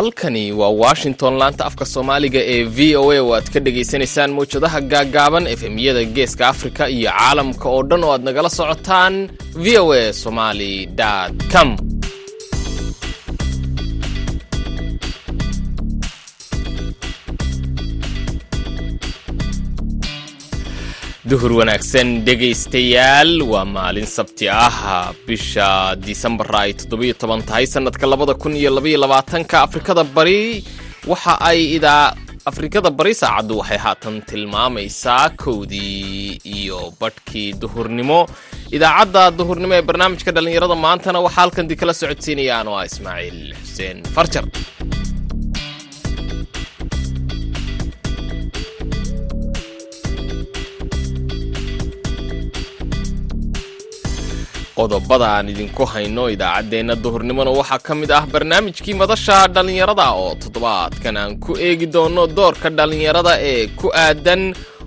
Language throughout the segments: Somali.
halkani waa washington laanta afka soomaaliga ee v o a oo aad ka dhagaysanaysaan mawjadaha gaaggaaban efemyada geeska afrika iyo caalamka oo dhan oo aad nagala socotaan v o a somali com duhur wanaagsan dhegaystayaal. Waa maalin sabti ah bisha disembar ay toddobiyo toban tahay sanadka labada kun iyo labaiyo labaatanka afrikada bari. Waxa ay idaa afrikada bari saacaddu waxay haatan tilmaamaysaa kowdii iyo badhkii duhurnimo. Idaacadda duhurnimo ee barnaamijka dhallinyarada maantana waxaa halkan di kala socodsiinaya anoo ah ismaaciil xuseen farjar qodobada aan idinku hayno idaacaddeenna duhurnimona waxaa ka mid ah barnaamijkii madasha dhallinyarada oo toddobaadkan aan ku eegi doono doorka dhallinyarada ee ku aadan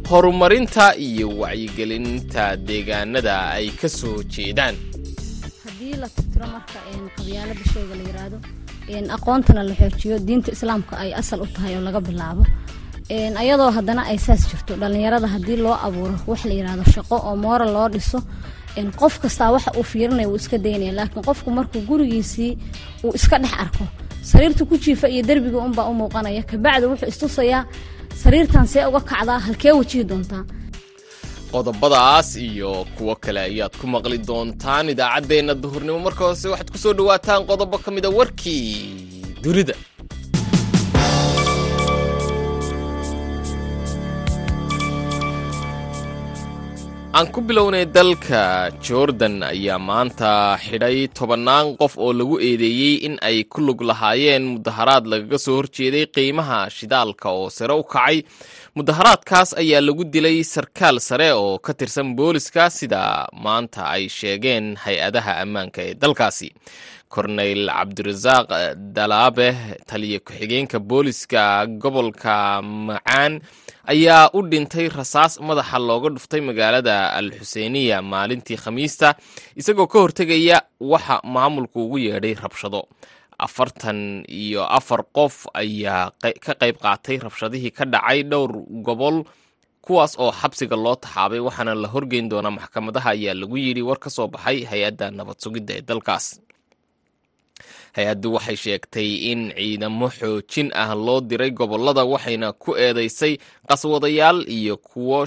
horumarinta iyo wacyigelinta deegaanada ay ka soo jeedaan. Haddii la tirtiro marka qabyaalada shayga la yiraahdo aqoontana la xoojiyo diinta islaamka ay asal u tahay oo laga bilaabo ayadoo haddana ay saas jirto. Dhallinyarada haddii loo abuuro wax la yiraahdo shaqo oo moora loo dhiso qof kastaa waxa uu fiirinaya wuu iska daynaya laakiin qofku markuu gurigiisii uu iska dhex arko sariirta ku jiifa iyo derbiga unbaa u muuqanaya. Kabacdi wuxuu istusayaa sariirtan see uga kacdaa halkee wajihi doontaa. Qodobadaas iyo kuwo kale ayaad ku maqli doontaan idaacaddeenna duhurnimo marka hoose. Waxaad ku soo dhawaataan qodobo ka mida warkii dunida aan ku bilownay dalka jordan ayaa maanta xidhay tobannaan qof oo lagu eedeeyey in ay ku lug lahaayeen mudaharaad lagaga soo horjeeday qiimaha shidaalka oo sare u kacay. Mudaharaadkaas ayaa lagu dilay sarkaal sare oo ka tirsan booliska sida maanta ay sheegeen hay'adaha ammaanka ee dalkaasi. Korneyl cabdirasaaq dalaabe taliya ku-xigeenka booliska gobolka macaan ayaa u dhintay rasaas madaxa looga dhuftay magaalada al xuseeniya maalintii khamiista isagoo ka hortegaya waxa maamulku ugu yeedhay rabshado. Afartan iyo afar qof ayaa ka qayb qaatay rabshadihii ka dhacay dhowr gobol kuwaas oo xabsiga loo taxaabay waxaana la horgeyn doonaa maxkamadaha ayaa lagu yidhi war ka soo baxay hay'adda nabad sugidda ee dalkaas hay'addu waxay sheegtay in ciidamo xoojin ah loo diray gobollada waxayna ku eedeysay qaswadayaal iyo kuwo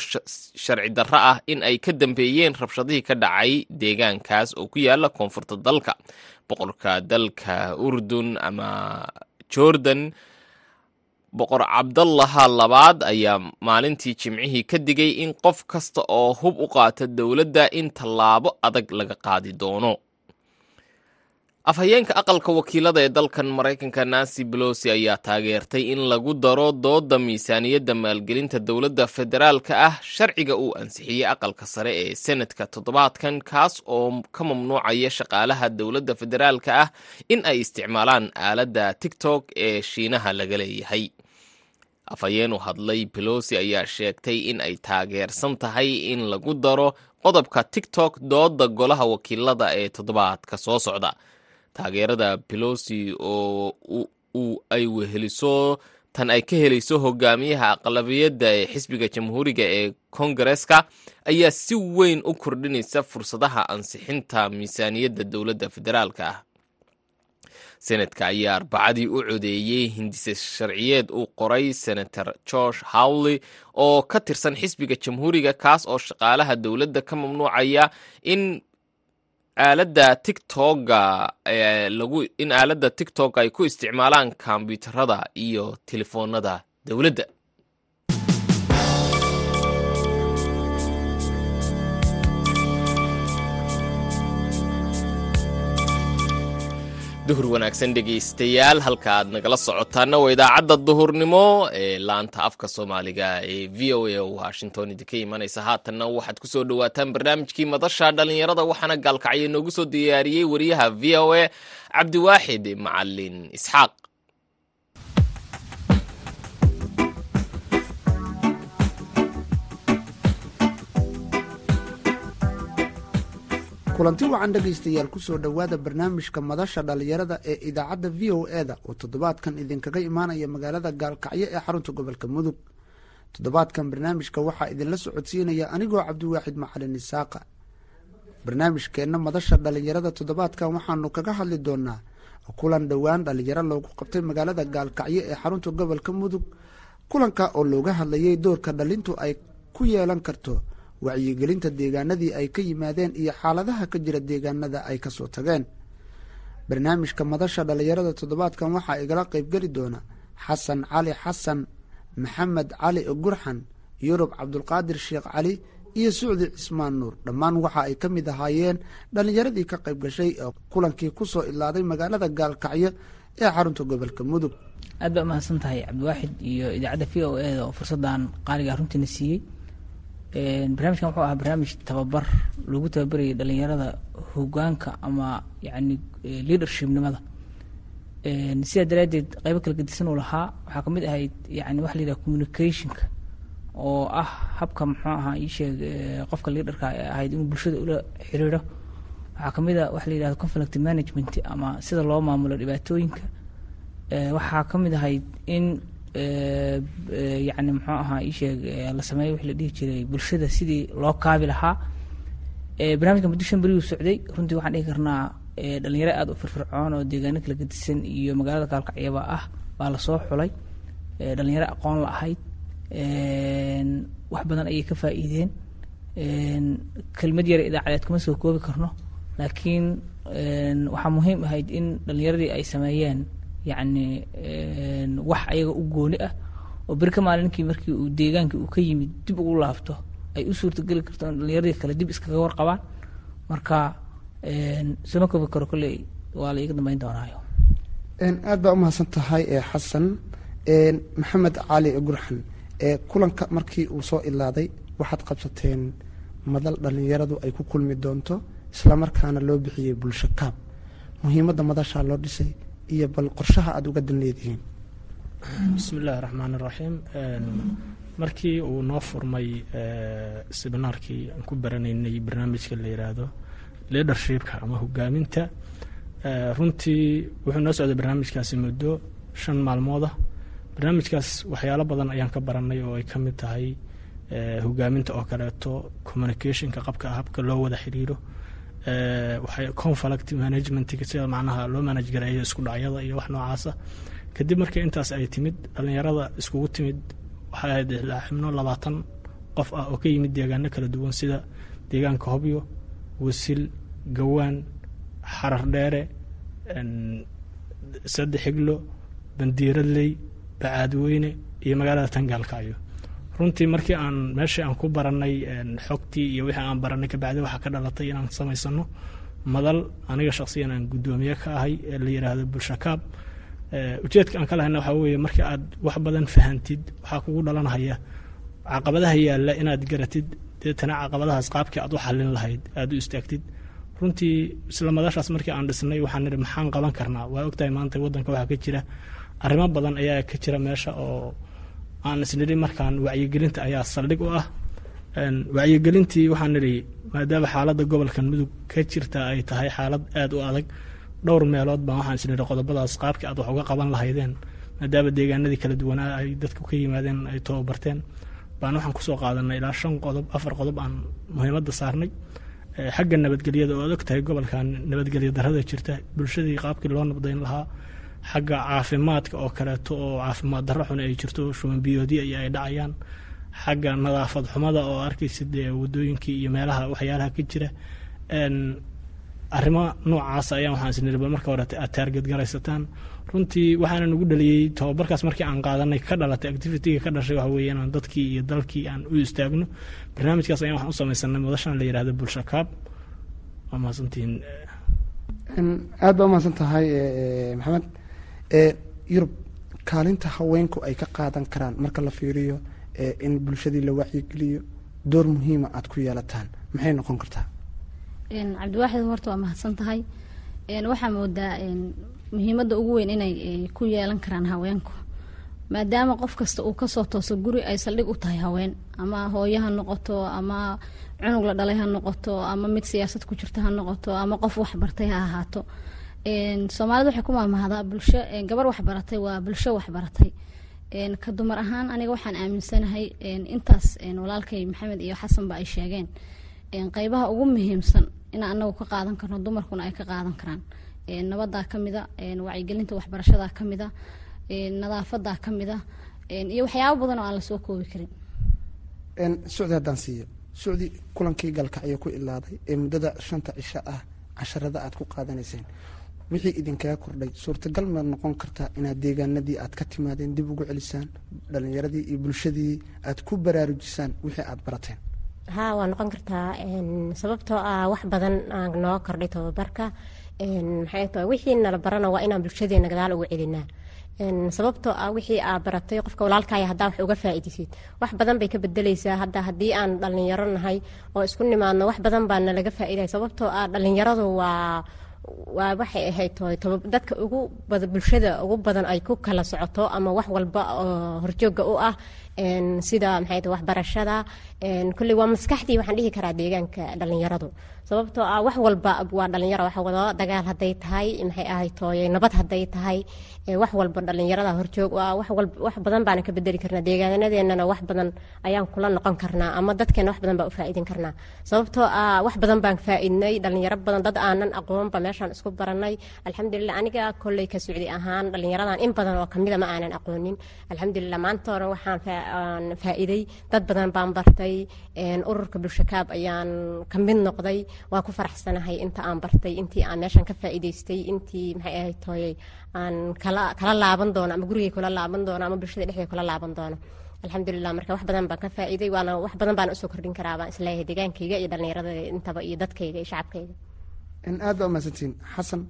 sharci darro ah in ay ka dambeeyeen rabshadihii ka dhacay deegaankaas oo ku yaalla koonfurta dalka. Boqorka dalka urdun ama jordan boqor cabdallaha labaad ayaa maalintii jimcihii ka digay in qof kasta oo hub u qaata dowladda in tallaabo adag laga qaadi doono afhayeenka aqalka wakiilada ee dalkan maraykanka nancy belosi ayaa taageertay in lagu daro dooda miisaaniyadda maalgelinta dowladda federaalka ah sharciga uu ansixiyey aqalka sare ee senadka toddobaadkan kaas oo ka mamnuucaya shaqaalaha dowladda federaalka ah in ay isticmaalaan aaladda tigtok ee shiinaha laga leeyahay. Afhayeen u hadlay belosi ayaa sheegtay in ay taageersan tahay in lagu daro qodobka tigtok dooda golaha wakiilada ee toddobaadka soo socda taageerada belosi oo ay weheliso tan ay ka helayso hogaamiyaha aqlabiyadda ee xisbiga jamhuuriga ee kongareska ayaa si weyn u kordhinaysa fursadaha ansixinta miisaaniyadda dowladda federaalka ah. Senadka ayaa arbacadii u codeeyey hindise sharciyeed uu qoray senator george howley oo ka tirsan xisbiga jamhuuriga kaas oo shaqaalaha dowladda ka mamnuucaya in aaladda tictoga lagu in aaladda tictok ay ku isticmaalaan kombyuutarada iyo telefoonada dowladda duhur wanaagsan dhegaystayaal halka aad nagala socotaana waa idaacadda duhurnimo ee laanta afka soomaaliga ee v o a washington idinka imanaysa haatanna waxaad ku soo dhawaataan barnaamijkii madasha dhallinyarada waxaana gaalkacyo noogu soo diyaariyey wariyaha v o a cabdiwaaxid macalin isxaaq kulanti wacan dhegaystayaal ku soo dhowaada barnaamijka madasha dhallinyarada ee idaacadda v o e da oo toddobaadkan idinkaga imaanaya magaalada gaalkacyo ee xarunta gobolka mudug. Toddobaadkan barnaamijka waxaa idinla socodsiinaya anigoo cabdiwaaxid macalin isaaqa barnaamijkeenna madasha dhallinyarada toddobaadkan waxaanu kaga hadli doonaa kulan dhowaan dhallinyaro loogu qabtay magaalada gaalkacyo ee xarunta gobolka mudug. Kulanka oo looga hadlayay doorka dhalintu ay ku yeelan karto wacyigelinta deegaanadii ay ka yimaadeen iyo xaaladaha ka jira deegaanada ay ka soo tageen. Barnaamijka madasha dhallinyarada toddobaadkan waxaa igala qeybgeli doona xasan cali xasan maxamed cali gurxan yurub cabdulqaadir sheekh cali iyo sucdi cismaan nuur. Dhammaan waxa ay ka mid ahaayeen dhallinyaradii ka qayb gashay ee kulankii ku soo ilaaday magaalada gaalkacyo ee xarunta gobolka mudug. Aad baa umahadsan tahay cabdiwaaxid iyo idaacadda v o e da oo fursaddan qaaliga runtiina siiyey barnaamijkan wuxuu ahaa barnaamij tababar lagu tababarayay dhalinyarada hogaanka ama yani leadershipnimada. Sidaa daraaddeed qaybo kala gedisan uu lahaa waxaa ka mid ahayd yani waxa la yidhaha communicationka oo ah habka muxuu ahaa iisheeg qofka leaderka ahayd inuu bulshada ula xiriiro. Waxaa ka mid a waxa la yidhahda conflict management ama sida loo maamulo dhibaatooyinka. Waxaa ka mid ahayd in yani muxuu ahaa iisheeg la sameeyo wixii la dhihi jiray bulshada sidii loo kaabi lahaa. Barnaamijka muddo shan beriguu socday. Runtii waxaan dhihi karnaa dhalinyaro aada u firfircoon oo deegaano kala gedisan iyo magaalada gaalkacyaba ah baa la soo xulay. Dhalinyaro aqoon la ahayd. Wax badan ayay ka faa'iideen. Kelmad yara idaacadeed kuma soo koobi karno. Laakiin waxaa muhiim ahayd in dhalinyaradii ay sameeyeen yacni wax ayaga u gooni ah oo beri ka maalinkii markii uu deegaankii uu ka yimid dib ugu laabto ay u suurtageli karto in dhalinyaradii kale dib iskaga warqabaan. Marka sama koobi karo kolley waa la iiga dambeyn doonaayo. Aad baa umahadsan tahay xasan maxamed cali gurxan kulanka markii uu soo ilaaday waxaad qabsateen madal dhalinyaradu ay ku kulmi doonto islamarkaana loo bixiyey bulsho kaab. Muhiimadda madashaa loo dhisay iyo bal qorshaha aada uga dan leedihiin. Bismi illaahi raxmaan iraxiim markii uu noo furmay seminaarkii aan ku baranaynay barnaamijka la yiraahdo leadershipka ama hogaaminta runtii wuxuu noo socday barnaamijkaasi muddo shan maalmooda barnaamijkaas waxyaalo badan ayaan ka baranay oo ay ka mid tahay hogaaminta oo kaleeto communicationka qabka habka loo wada xiriiro conflict management sida macnaha loo manage gareeyo isku dhacyada iyo wax noocaasa. Kadib markii intaas ay timid dhalinyarada iskugu timid waxay ahayd xibno labaatan qof ah oo ka yimid deegaano kala duwan sida deegaanka hobyo wasil gawaan xarar dheere saddex xiglo bandiiradley bacaadweyne iyo magaalada tangaalkacyo runtii markii aan meeshii aan ku baranay xogtii iyo wixii aan baranay kabacdi waxaa ka dhalatay inaan samaysano madal. Aniga shaqsiyan aan guddoomiye ka ahay ee la yiraahdo bulshakaab ujeedka aan ka lahayna waxaa weeye markii aad wax badan fahantid waxaa kugu dhalanhaya caqabadaha yaalla inaad garatid deetana caqabadahaas qaabkii aad u xallin lahayd aad u istaagtid. Runtii isla madashaas markii aan dhisnay waxaan nidhi maxaan qaban karnaa? Waa ogtahay maanta waddanka waxaa ka jira arrimo badan ayaa ka jira meesha oo aan isnidhi markaan wacyigelinta ayaa saldhig u ah. Wacyigelintii waxaan nidhi maadaama xaaladda gobolkan mudug ka jirta ay tahay xaalad aada u adag dhowr meelood baan waxaan isnidhi qodobadaas qaabkii aad wax uga qaban lahaydeen. Maadaama deegaanadii kala duwanaa ay dadku ka yimaadeen ay tababarteen baan waxaan ku soo qaadanay ilaa shan qodob afar qodob aan muhiimadda saarnay. Xagga nabadgelyada oo ad tahay gobolkan nabadgelya darada jirta bulshadii qaabkii loo nabdayn lahaa xagga caafimaadka oo kaleeto oo caafimaad darro xun ay jirto shuban biyoodya iyo ay dhacayaan. Xagga nadaafad xumada oo arkaysid wadooyinkii iyo meelaha waxyaalaha ka jira arrimo noocaas ayaan waxaan isniri bal marka horete aad taarget runtii waxaana nagu dhaliyey tababarkaas markii aan qaadanay ka dhalatay activitiga ka dhashay waxa weeye inaan dadkii iyo dalkii aan u istaagno. Barnaamijkaas ayaan waxaan u samaysanay madashan la yiraahdo bulsha kaab waa mahadsantihiin aad baa umahadsan tahay maxamed yurub kaalinta haweenku ay ka qaadan karaan marka la fiiriyo in bulshadii la wacyigeliyo door muhiima aad ku yeelataan. Maxay noqon kartaa? Cabdiwaaxid horta waa mahadsan tahay. Waxaa moodaa muhiimadda ugu weyn inay ku yeelan karaan haweenku. Maadaama qof kasta uu ka soo tooso guri ay saldhig u tahay haween ama hooyo ha noqoto ama cunug la dhalay ha noqoto ama mid siyaasad ku jirta ha noqoto ama qof waxbartay ha ahaato soomaalida waxay ku maamahdaa bulsho gabar waxbaratay waa bulsho waxbaratay. Ka dumar ahaan aniga waxaan aaminsanahay intaas walaalkay maxamed iyo xasanba ay sheegeen qeybaha ugu muhiimsan in anagu ka qaadan karno dumarkuna ay ka qaadan karaan. Nabadaa kamida wacyigelinta waxbarashadaa kamida nadaafadaa kamida iyo waxyaabo badan oo aan la soo koobi karin. Sucdi haddaan siiyo. Sucdi kulankii galkacyo ku ilaaday ee muddada shanta cisho ah casharada aad ku qaadanayseen wixii idinkaga kordhay suurtagal maad noqon kartaa inaad deegaanadii aad ka timaadeen dib ugu celisaan dhalinyaradii iyo bulshadii aad ku baraarujisaan wixii aad barateen. Haa waa noqon kartaa sababtoo ah wax badan noo kordhay tababarka. Maxay wixii nala barana waa inaan bulshadeena gadaal ugu celinaa. Sababtoo ah wixii aa baratay qofka walaalkaya haddaa wax uga faa'iidaysid. Wax badan bay ka bedeleysaa hadda haddii aan dhalinyaro nahay oo isku nimaadno wax badan baa nalaga faa'iidaya sababtoo ah dhalinyaradu waa waa waxay ahayd dadka ugu bulshada ugu badan ay ku kala socoto ama wax walba oo horjooga u ah sida maxay waxbarashada kulley waa maskaxdii waxaan dhihi karaa deegaanka dhalinyaradu sababtoo ah wax walba waa dhalinyaro wax wada dagaal hadday tahay maxay tooye nabad hadday tahay wax walba dhalinyarada horjoog u ah. Wax badan baana ka bedeli karnaa deegaanadeennana wax badan ayaan kula noqon karnaa ama dadkeena wax badan baa u faa'iidin karnaa. Sababtoo ah wax badan baan faa'iidnay dhalinyaro badan dad aanan aqoonba meeshaan isku baranay alxamdulilah aniga kolley ka ahaan dhalinyaradan in badan oo kamida ma aanan aqoonin. Alxamdulilah maanta waxaan faa'iiday. Dad badan baan bartay ururka bulshakaab ayaan ka mid noqday. Waa ku faraxsanahay inta aan bartay intii aan meeshan ka faa'iidaystay intii maxay aan kala laaban doono ama gurigay kula laaban doono ama bulshada dhexdeeda kula laaban doono. Alxamdulilah marka wax badan baan ka faa'iiday waana wax badan baan u soo kordhin karaa baan is leeyahay deegaankayga iyo dhalinyarada intaba iyo dadkayga iyo shacabkayga. Aad baa umahadsantiin xasan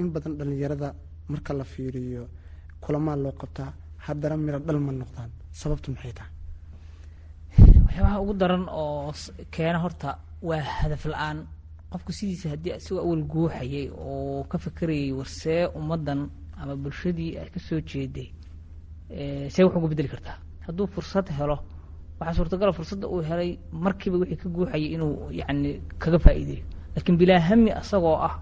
in badan dhalinyarada marka la fiiriyo kulamaa loo qabtaa haddana miro dhal ma noqdaan. Sababtu maxay tahay? Waxyaabaha ugu daran oo keena horta waa hadaf la'aan. Qofku sidiisa haddii isagoo awal guuxayay oo ka fekerayay warsee ummaddan ama bulshadii ay ka soo jeeday see wax uga bedeli kartaa. Hadduu fursad helo waxaa suurtagala fursadda uu helay markiiba wixii ka guuxayay inuu yacni kaga faa'iideeyo. Laakiin bilaa hami asagoo ah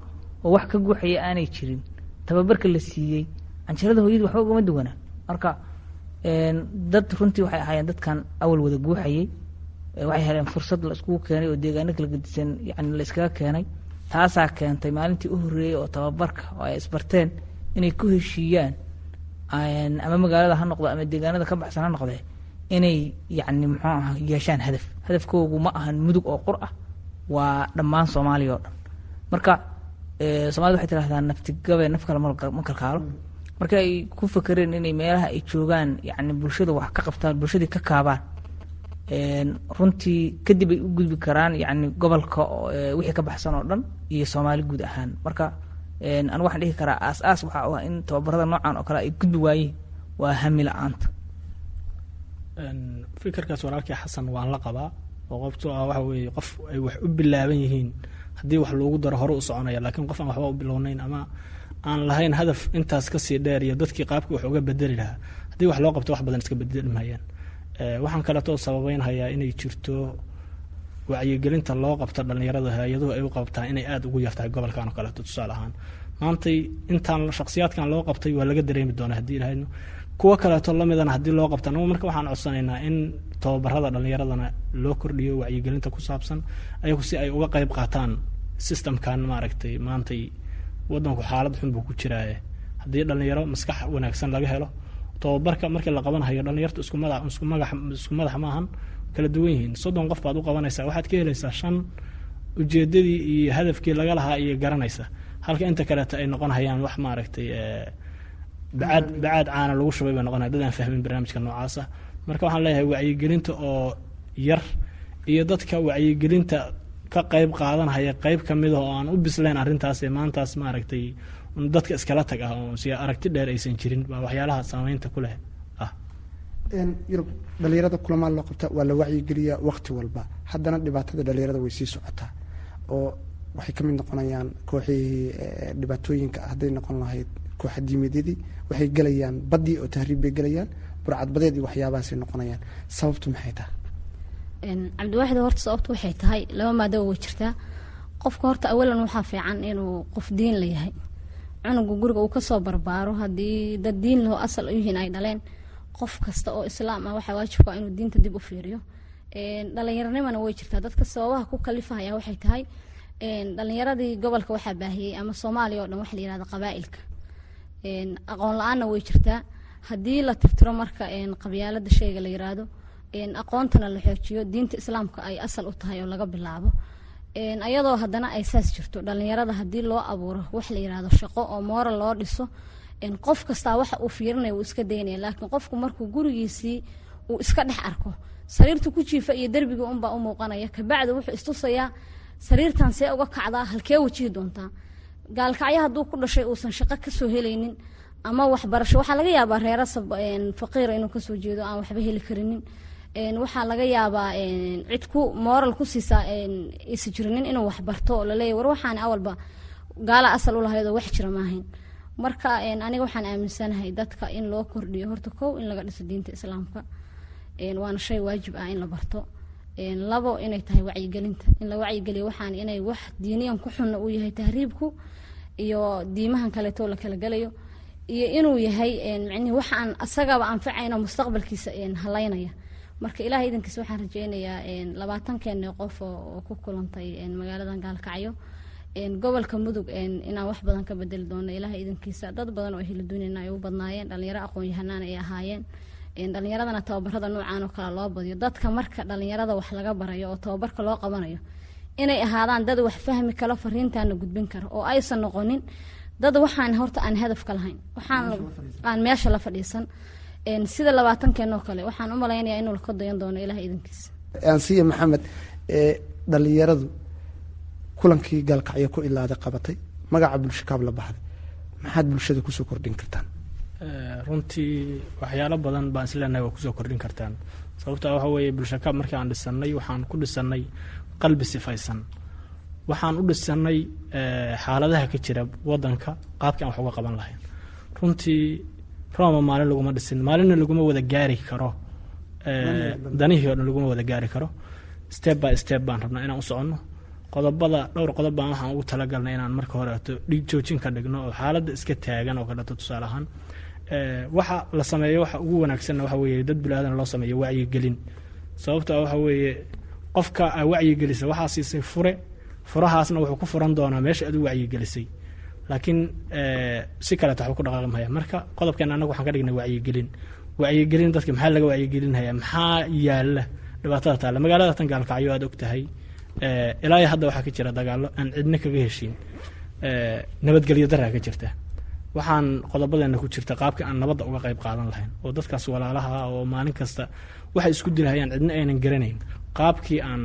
oo wax ka guuxaya aanay jirin tababarka la siiyey canjarada hooyadii waxba ugama duwanaa marka dad runtii waxay ahaayeen dadkan awal wada guuxayay. Waxay heleen fursad la iskugu keenay oo deegaano kala gedisan yani la iskaga keenay. Taasaa keentay maalintii u horreeyey oo tababarka oo ay isbarteen inay ku heshiiyaan ama magaalada ha noqdo ama deegaanada ka baxsan ha noqdee inay yacni muxuu aha yeeshaan hadaf. Hadafkoogu ma ahan mudug oo qur ah waa dhammaan soomaaliya oo dhan. Marka soomaalida waxay tidhahdaa naftigabe naf kale ma kalkaalo marka ay ku fakereen inay meelaha ay joogaan yani bulshada wax ka qabtaan bulshadii ka kaabaan runtii kadib ay u gudbi karaan yani gobolka wixii ka baxsan oo dhan iyo soomaali guud ahaan. Marka anigu waxaan dhihi karaa aas aas waxa u ah in tababarada noocan oo kale ay gudbi waayeen waa hami la'aanta. Fikirkaas walaalkii xasan waan la qabaa oo qofto ah waxa weeye qof ay wax u bilaaban yihiin. Haddii wax loogu daro hore u soconaya laakiin qof aan waxba u bilownayn ama aan lahayn hadaf intaas ka sii dheer iyo dadkii qaabkii wax uga bedeli lahaa haddii wax loo qabto wax badan iska bedeli mahayaan. Waxaan kaleetoo sababeynhayaa inay jirto wacyigelinta loo qabto dhalinyarada hay'aduhu ay u qabtaan inay aada ugu yartahay gobolkan oo kaleeto tusaale ahaan. Maantay intaan shaksiyaadkan loo qabtay waa laga dareemi doonaa haddii ilahayno kuwo kaleeto lamidana haddii loo qabta anagu marka waxaan codsanaynaa in tababarada dhalinyaradana loo kordhiyo wacyigelinta ku saabsan ayagu si ay uga qeyb qaataan systemkan maaragtay maantay wadanku xaalad xun buu ku jiraaye haddii dhalinyaro maskax wanaagsan laga helo tababarka markii la qabanhayo dhalinyarta isku madax isku maahan kala duwan yihiin. Soddon qof baad u qabanaysaa waxaad ka helaysaa shan ujeedadii iyo hadafkii laga lahaa iyo garanaysa halka inta kaleeta ay noqon hayaan wax maaragtay bacaad bacaad caana lagu shubay bay noqon dad aan fahmin barnaamijka noocaasa. Marka waxaan leeyahay wacyigelinta oo yar iyo dadka wacyigelinta ka qeyb qaadanhaya qeyb ka mid ah oo aan u bisleen arrintaas ee maantaas maaragtay dadka iskala tag ah oo si aragti dheer aysan jirin baa waxyaalaha saameynta ku leh ah. Yurub dhalinyarada kulamaa loo qabta waa la wacyigeliyaa wakti walba. Haddana dhibaatada dhalinyarada way sii socotaa oo waxay ka mid noqonayaan kooxihii dhibaatooyinka hadday noqon lahayd kooxadiimeedyadii waxay gelayaan baddii oo tahriib bay gelayaan burcadbadeed iyo waxyaabahaasay noqonayaan. Sababtu maxay tahay cabdiwaaxid horta sababtu waxay tahay laba maadaba way jirtaa qofka horta awalan waxaa fiican inuu qof diin la yahay. Cunuga guriga uu ka soo barbaaro haddii dad diin laho asal u yihiin ay dhaleen qof kasta oo islaam ah waxaa waajibka inuu diinta dib u fiiriyo. Dhalinyaranimana way jirtaa. Dadka sababaha ku kalifahaya waxay tahay dhalinyaradii gobolka waxaa baahiyey ama soomaaliya oo dhan waxa la yihahda qabaailka. Aqoon la'aanna way jirtaa. Haddii la tirtiro marka qabyaalada sheyga la yiraahdo aqoontana la xoojiyo diinta islaamka ay asal u tahay oo laga bilaabo. Ayadoo haddana ay saas jirto dhalinyarada haddii loo abuuro wax la yiraahdo shaqo oo moora loo dhiso qof kastaa waxa uu fiirinaya wuu iska daynaya laakiin qofku markuu gurigiisii uu iska dhex arko sariirta ku jiifa iyo derbiga unbaa u muuqanaya kabacdi wuxuu istusayaa sariirtan see uga kacdaa halkee wajihi doontaa. Gaalkacyo hadduu ku dhashay uusan shaqo ka soo helaynin ama waxbarasho waxaa laga yaabaa reera faqiira inuu ka soo jeedo aan waxba heli karinin waxaa laga yaabaa cid ku moral ku siisaa isa inuu waxbarto oo laleeyahy war waxaan awalba gaala asal u wax jira maahayn marka aniga waxaan aaminsanahay dadka in loo kordhiyo horta kow in laga dhiso diinta islaamka. Waana shay waajib ah in la barto. Labo inay tahay wacyigelinta. In la wacyigeliyo waxaan inay wax diiniyan ku xunna uu yahay tahriibku iyo diimahan kaleeto la kala gelayo iyo inuu yahay micnihi waxaan asagaba anfacayno mustaqbalkiisa halaynaya marka ilaah idankiisa waxaan rajeynayaa labaatankeena qof oo ku kulantay magaaladan gaalkacyo. Gobolka mudug inaan wax badan ka bedeli doono ilaah idankiisa dad badan oo duunina ay u badnaayeen dhalinyaro aqoon yahanaan ay ahaayeen. Dhalinyaradana tababarada noocaan oo kale loo badiyo. Dadka marka dhalinyarada wax laga barayo oo tababarka loo qabanayo inay ahaadaan dad wax fahmi kalo fariintaana gudbin karo oo aysan noqonin dad waxaan horta aan hadafka lahayn. Waxaan aan meesha la fadhiisan sida labaatankeenoo kale waxaan u malaynayaa inuu laka dayan doono ilaah idankiisa ansiya maxamed dhalinyaradu kulankii gaalkacyo ku ilaaday qabatay magaca bulshakaab la baxday. Maxaad bulshada ku soo kordhin kartaan? Runtii waxyaalo badan baan isleenahay waa ku soo kordhin kartaan. Sababta waxa weeye bulshakaab markii aan dhisanay waxaan ku dhisanay qalbi sifaysan. Waxaan u dhisanay xaaladaha ka jira wadanka qaabkii aan wax uga qaban lahayn. Runtii roma maalin laguma dhisin. Maalinna laguma wada gaari karo. Danihii o dhan laguma wada gaari karo. Step by step baan rabnaa inaan u soconno. Qodobada dhowr qodob baan waxaan ugu talagalnay inaan marka horeeto dhig joojin ka dhigno oo xaaladda iska taagan oo kaleeto tusaale ahaan. Waxa la sameeyo waxa ugu wanaagsanna waxa weeye dad bilaadan loo sameeyo wacyigelin. Sababta waxa weeye qofka aa wacyigelisa waxaa siisay fure. Furahaasna wuxuu ku furan doonaa meesha aad u wacyigelisay laakiin si kaleeta waxba ku dhaqaaqi mahaya marka qodobkeena annaga waxaan ka dhignay wacyigelin. Wacyigelin dadka maxaa laga wacyigelinhayaa maxaa yaalla dhibaatada taale magaalada tan gaalkacyo aad og tahay ilaa hadda waxaa ka jira dagaalo aan cidna kaga heshiin. Nabadgelyo daraa ka jirta. Waxaan qodobadeena ku jirta qaabka aan nabadda uga qayb qaadan lahayn oo dadkaas walaalaha oo maalin kasta waxay isku dilahayaan cidna aynan garanayn. Qaabkii aan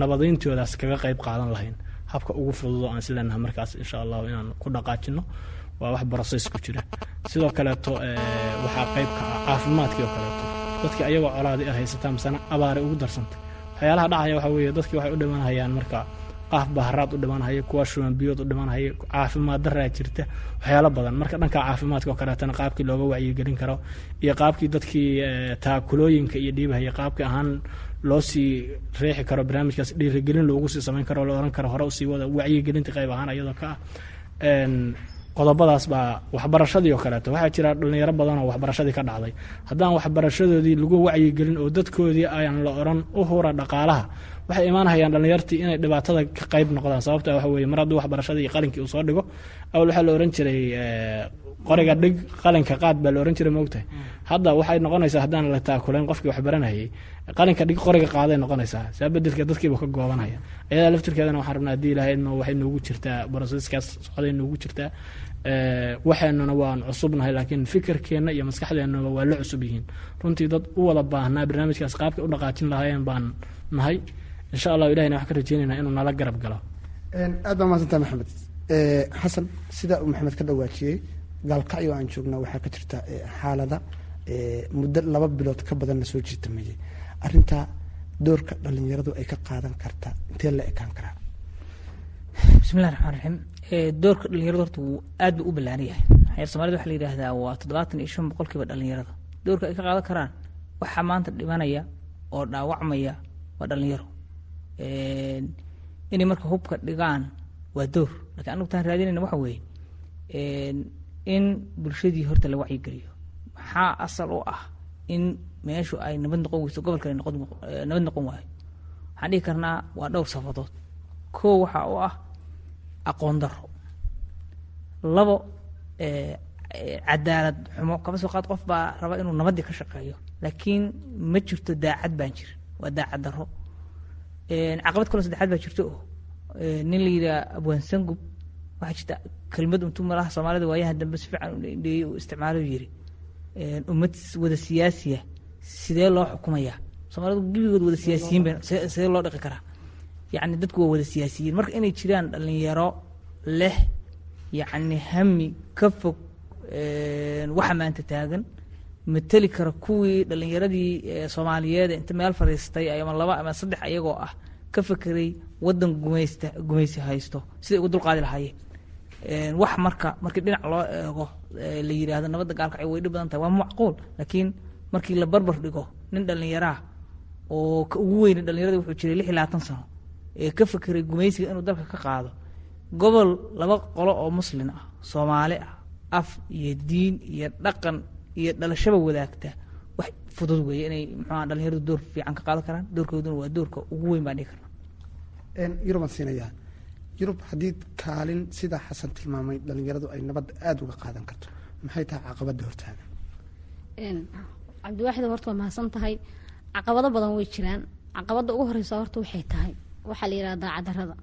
nabadayntoodaas kaga qayb qaadan lahayn habka ugu fududo aan isleenaha markaas insha allahu inaan ku dhaqaajino waa wax broses ku jira. Sidoo kaleeto waxaa qeybka ah caafimaadkii oo kaleeto. Dadkii ayagoo colaadi a haysataa misena abaaray ugu darsantay. Waxyaalaha dhacaya waxa weeye dadkii waxay u dhimanhayaan marka qaaf baharaad u dhimanhaya kuwa shubanbiyood u dhimanhaya caafimaad daraa jirta waxyaalo badan. Marka dhanka caafimaadka oo kaleetana qaabkii looga wacyigelin karo iyo qaabkii dadkii taakulooyinka iyo dhiibahaya qaabkii ahaan loo sii reexi karo barnaamijkaas dhiirigelin loogu sii samayn karo la oran karo hore u sii wada wacyigelinta qayb ahaan iyadoo ka ah. Qodobadaas baa waxbarashadii oo kaleeto. Waxaa jira dhalinyaro badan oo waxbarashadii ka dhacday. Haddaan waxbarashadoodii lagu wacyigelin oo dadkoodii aan la oran u hura dhaqaalaha waxay imaanhayaan dhalinyartii inay dhibaatada ka qayb noqdaan. Sababta waxa weye mar hadduu waxbarashadii iyo qalinkii uu soo dhigo awal waxaa la oran jiray qoriga dhig qalinka qaad baa la oran jiray moogtahay hadda waxay noqonaysaa haddaan la taakulayn qofkii wax baranayay qalinka dhig qoriga qaaday noqonaysaa. Saa bedelka dadkiiba ka goobanaya. Ayadaa laftirkeedana waxaan rabnaa haddii ilahaydma waxay noogu jirtaa broseskaas socday noogu jirtaa. Waxeenuna waan cusubnahay laakiin fikirkeenna iyo maskaxdeennuba waa la cusub yihiin. Runtii dad u wada baahnaa barnaamijkaas qaabkay u dhaqaajin lahaayeen baan nahay insha allahu ilahina waxaan ka rajeynayna inuu nala garab galo. Aad baa mahadsantaa maxamed. Xasan sida uu maxamed ka dhawaajiyey gaalkacyo aan joogna waxaa ka jirta xaalada muddo laba bilood ka badanna soo jiitamayay arintaa doorka dhalinyaradu ay ka qaadan karta intee la ekaan karaa? Bismillahi raxmaan raxiim doorka dhalinyaradu horta wuu aad buu u ballaaran yahay. Maxaa somalida waxa la yidhaahdaa waa toddobaatan iyo shan boqolkiiba dhalinyarada doorka ay ka qaadan karaan waxaa maanta dhimanaya oo dhaawacmaya waa dhalinyaro inay marka hubka dhigaan waa door lakiin anagu taan raadinayna waxa weeye in bulshadii horta la wacyigeliyo maxaa asal u ah in meeshu ay nabad noqon weyso gobolka nabad noqon waayo? Waxaan dhihi karnaa waa dhowr safadood. Koo waxaa u ah aqoon daro labo cadaalad xumo. Kama soo qaad qof baa raba inuu nabaddii ka shaqeeyo laakiin ma jirto daacad baan jirin. Waa daacad daro caqabad kaloo saddexaad baa jirto. Oo nin la yidhaha abwaan sangub waxaa jirta kelmad untuu malaha soomaalida waayaha dambe si fiican udheeyey uu isticmaalo yiri. Ummad wada siyaasiya sidee loo xukumayaa? Soomaalidu gebigood wada siyaasiyiin ba sidee loo dhaqi karaa? Yacni dadku waa wada siyaasiyiin. Marka inay jiraan dhalinyaro leh yacni hami ka fog waxa maanta taagan mateli kara kuwii dhalinyaradii soomaaliyeed inta meel fadhiistay ama laba ama saddex ayagoo ah ka fekeray wadan gumaysi haysto siday uga dulqaadi lahaayeen. Wax marka markii dhinac loo eego la yidhaahdo nabadda gaalkacyo way dhib badan tahay waa macquul. Laakiin markii la barbar dhigo nin dhallinyaraa oo ugu weyna dhallinyarada wuxuu jiray lix iyo sano ee ka fekeray gumaysiga inuu dalka ka qaado gobol laba qolo oo muslin ah soomaali ah af iyo diin iyo dhaqan iyo dhalashaba wadaagta wax fudud weeye. Inay muxuaa dhalinyaradu door fiican ka qaadan karaan doorkooduna waa doorka ugu weyn baan dhihi karnaa yurubaan siinayaa yurub haddii kaalin sidaa xasan tilmaamay dhalinyaradu ay nabadda aada uga qaadan karto maxay tahay caqabadda hortaagan cabdiwaaxid horta waa mahadsan tahay. Caqabado badan way jiraan. Caqabadda ugu horeysa horta waxay tahay. Waxaa la yidhaha daacadarada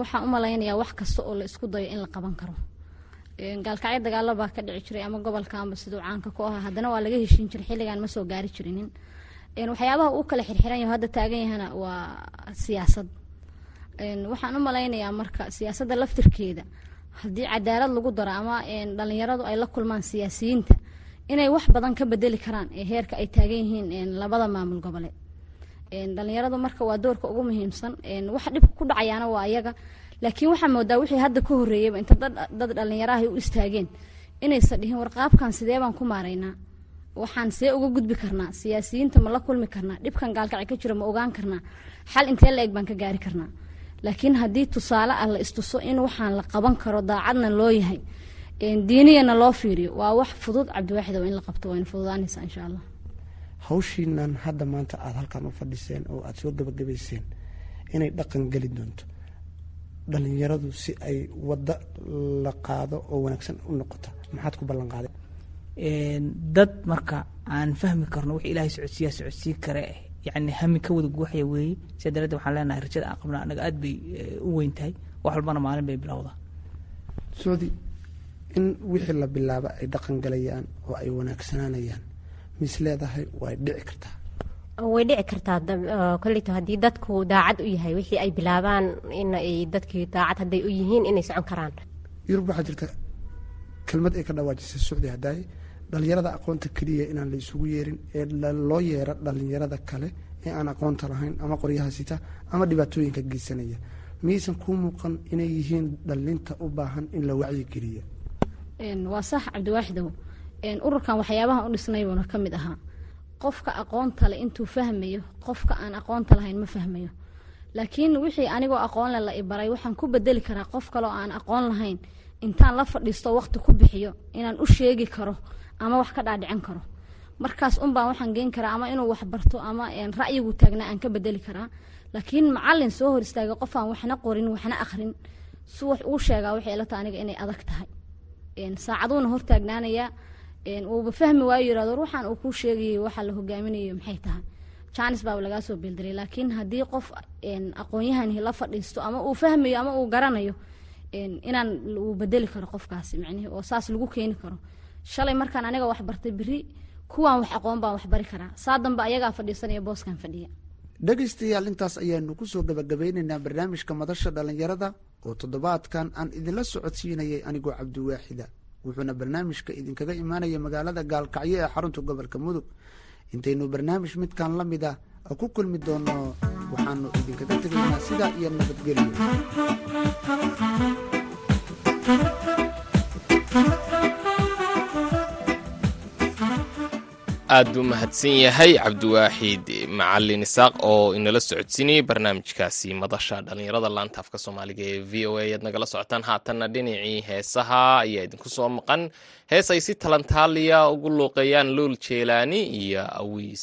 waxaan u malaynayaa wax kasta oo la isku dayo in la qaban karo gaalkacyo dagaalo baa ka dhici jiray ama gobolka amba siduu caanka ku ahaa. Haddana waa laga heshiin jiray xilligaan ma soo gaari jirinin waxyaabaha uu kala xirxiran hadda taagan yahana waa siyaasad. Waxaan u malaynayaa marka siyaasadda laftirkeeda. Haddii cadaalad lagu daro ama dhalinyaradu ay la kulmaan siyaasiyiinta inay wax badan ka bedeli karaan ee heerka ay taagan yihiin labada maamul goboleed. Dhalinyaradu marka waa doorka ugu muhiimsan. Waxa dhibka ku dhacayaana waa ayaga laakiin waxaa moodaa wixii hadda ka horreeyaba inta dad dhalinyaraha u istaageen inaysa dhihin warqaabkan sidee baan ku maaraynaa? Waxaan see uga gudbi karnaa siyaasiyiinta ma la kulmi karnaa dhibkan gaalkaci ka jiro ma ogaan karnaa xal intee la eg baan ka gaari karnaa. Laakiin haddii tusaale ah la istuso in waxaan la qaban karo daacadna loo yahay diiniyana loo fiiriyo waa wax fudud cabdiwaaxid oo in la qabto wayna fududaanaysaa insha allah. Hawshiinan hadda maanta aada halkan u fadhiseen oo aada soo gabagabayseen inay dhaqan geli doonto dhalinyaradu si ay waddo la qaado oo wanaagsan u noqoto. Maxaad ku ballan qaaday? Dad marka aan fahmi karno wix ilaahay socodsiiyaa socodsiin kare eh yacni hami ka wada guuxaya weeye sidaa daraaddeed waxaan leenahay rajada aan qabnaa anaga aad bay u weyn tahay. Wax walbana maalin bay bilowdaa. Soodi in wixii la bilaabo ay dhaqan galayaan oo ay wanaagsanaanayaan mis leedahay way dhici kartaa way dhici kartaa koleyto haddii dadku daacad u yahay wixii ay bilaabaan in ay dadkii daacad hadday u yihiin inay socon karaan. Yurub waxaa jirta kelmad ay ka dhawaajisay sucdi hadaaye dhalinyarada aqoonta keliya inaan la isugu yeerin ee loo yeero dhalinyarada kale ee aan aqoonta lahayn ama qoryaha sita ama dhibaatooyinka geysanaya miyaysan kuu muuqan inay yihiin dhalinta u baahan in la wacyigeliya waa sax cabdiwaaxidow ururkan waxyaabaha u dhisnaybuna ka mid ahaa qofka aqoonta le intuu fahmayo qofka aan aqoonta lahayn ma fahmayo. Laakiin wixii anigoo aqoonle la ibaray waxaan ku bedeli karaa qof kaleoo aan aqoon lahayn intaan la fadhiisto waqti ku bixiyo inaan u sheegi karo ama wax ka dhaadhicin karo. Markaas unbaan waxaan geen karaa ama inuu wax ama ra'yigu taagnaa aan ka bedeli karaa. Laakiin macalin soo hor istaagay qof aan waxna qorin waxna akhrin si wax uu sheegaa waxay ila aniga inay adag tahay. Saacaduuna hor taagnaanayaa uuba fahmi waayo yiraahdo ruuxan uu kuu sheegayay waxa la hogaaminayo maxay tahay? Jaanis baaba lagaa soo beeldiray laakiin haddii qof aqoon-yahani la fadhiisto ama uu fahmayo ama uu garanayo inaan uu bedeli karo qofkaasi micnihi oo saas lagu keeni karo. Shalay markaan aniga wax bartay beri kuwaan wax aqoon baan wax bari karaa. Saa dambe ayagaa fadhiisanaya booskan fadhiya. Dhegaystayaal intaas ayaanu ku soo gabagabeyneynaa barnaamijka madasha dhalinyarada oo toddobaadkan aan idinla socodsiinayay anigoo cabdiwaaxida wuxuuna barnaamijka idinkaga imaanaya magaalada gaalkacyo ee xarunta gobolka mudug. Intaynu barnaamij midkan la mid ah ku kulmi doono waxaanu idinkaga tegaynaa sidaa iyo nabadgelyo aad buu mahadsan yahay cabdiwaaxid macalin isaaq oo inala socodsiinayay barnaamijkaasi madasha dhallinyarada laanta afka soomaaliga ee v o a. Ayaad nagala socotaan haatanna dhinacii heesaha ayaa idinku soo maqan. Hees ay si talantaaliya ugu luuqeeyaan luul jeelaani iyo aweys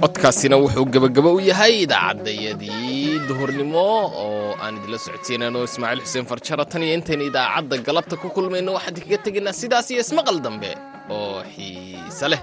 codkaasina wuxuu gebagabo u yahay idaacaddayadii idinla socodsiinano ismaaciil xuseen farjaro tan iyo intaynu idaacadda galabta ku kulmayno waxaan kaga tegaynaa sidaas iyo ismaqal dambe oo xiise leh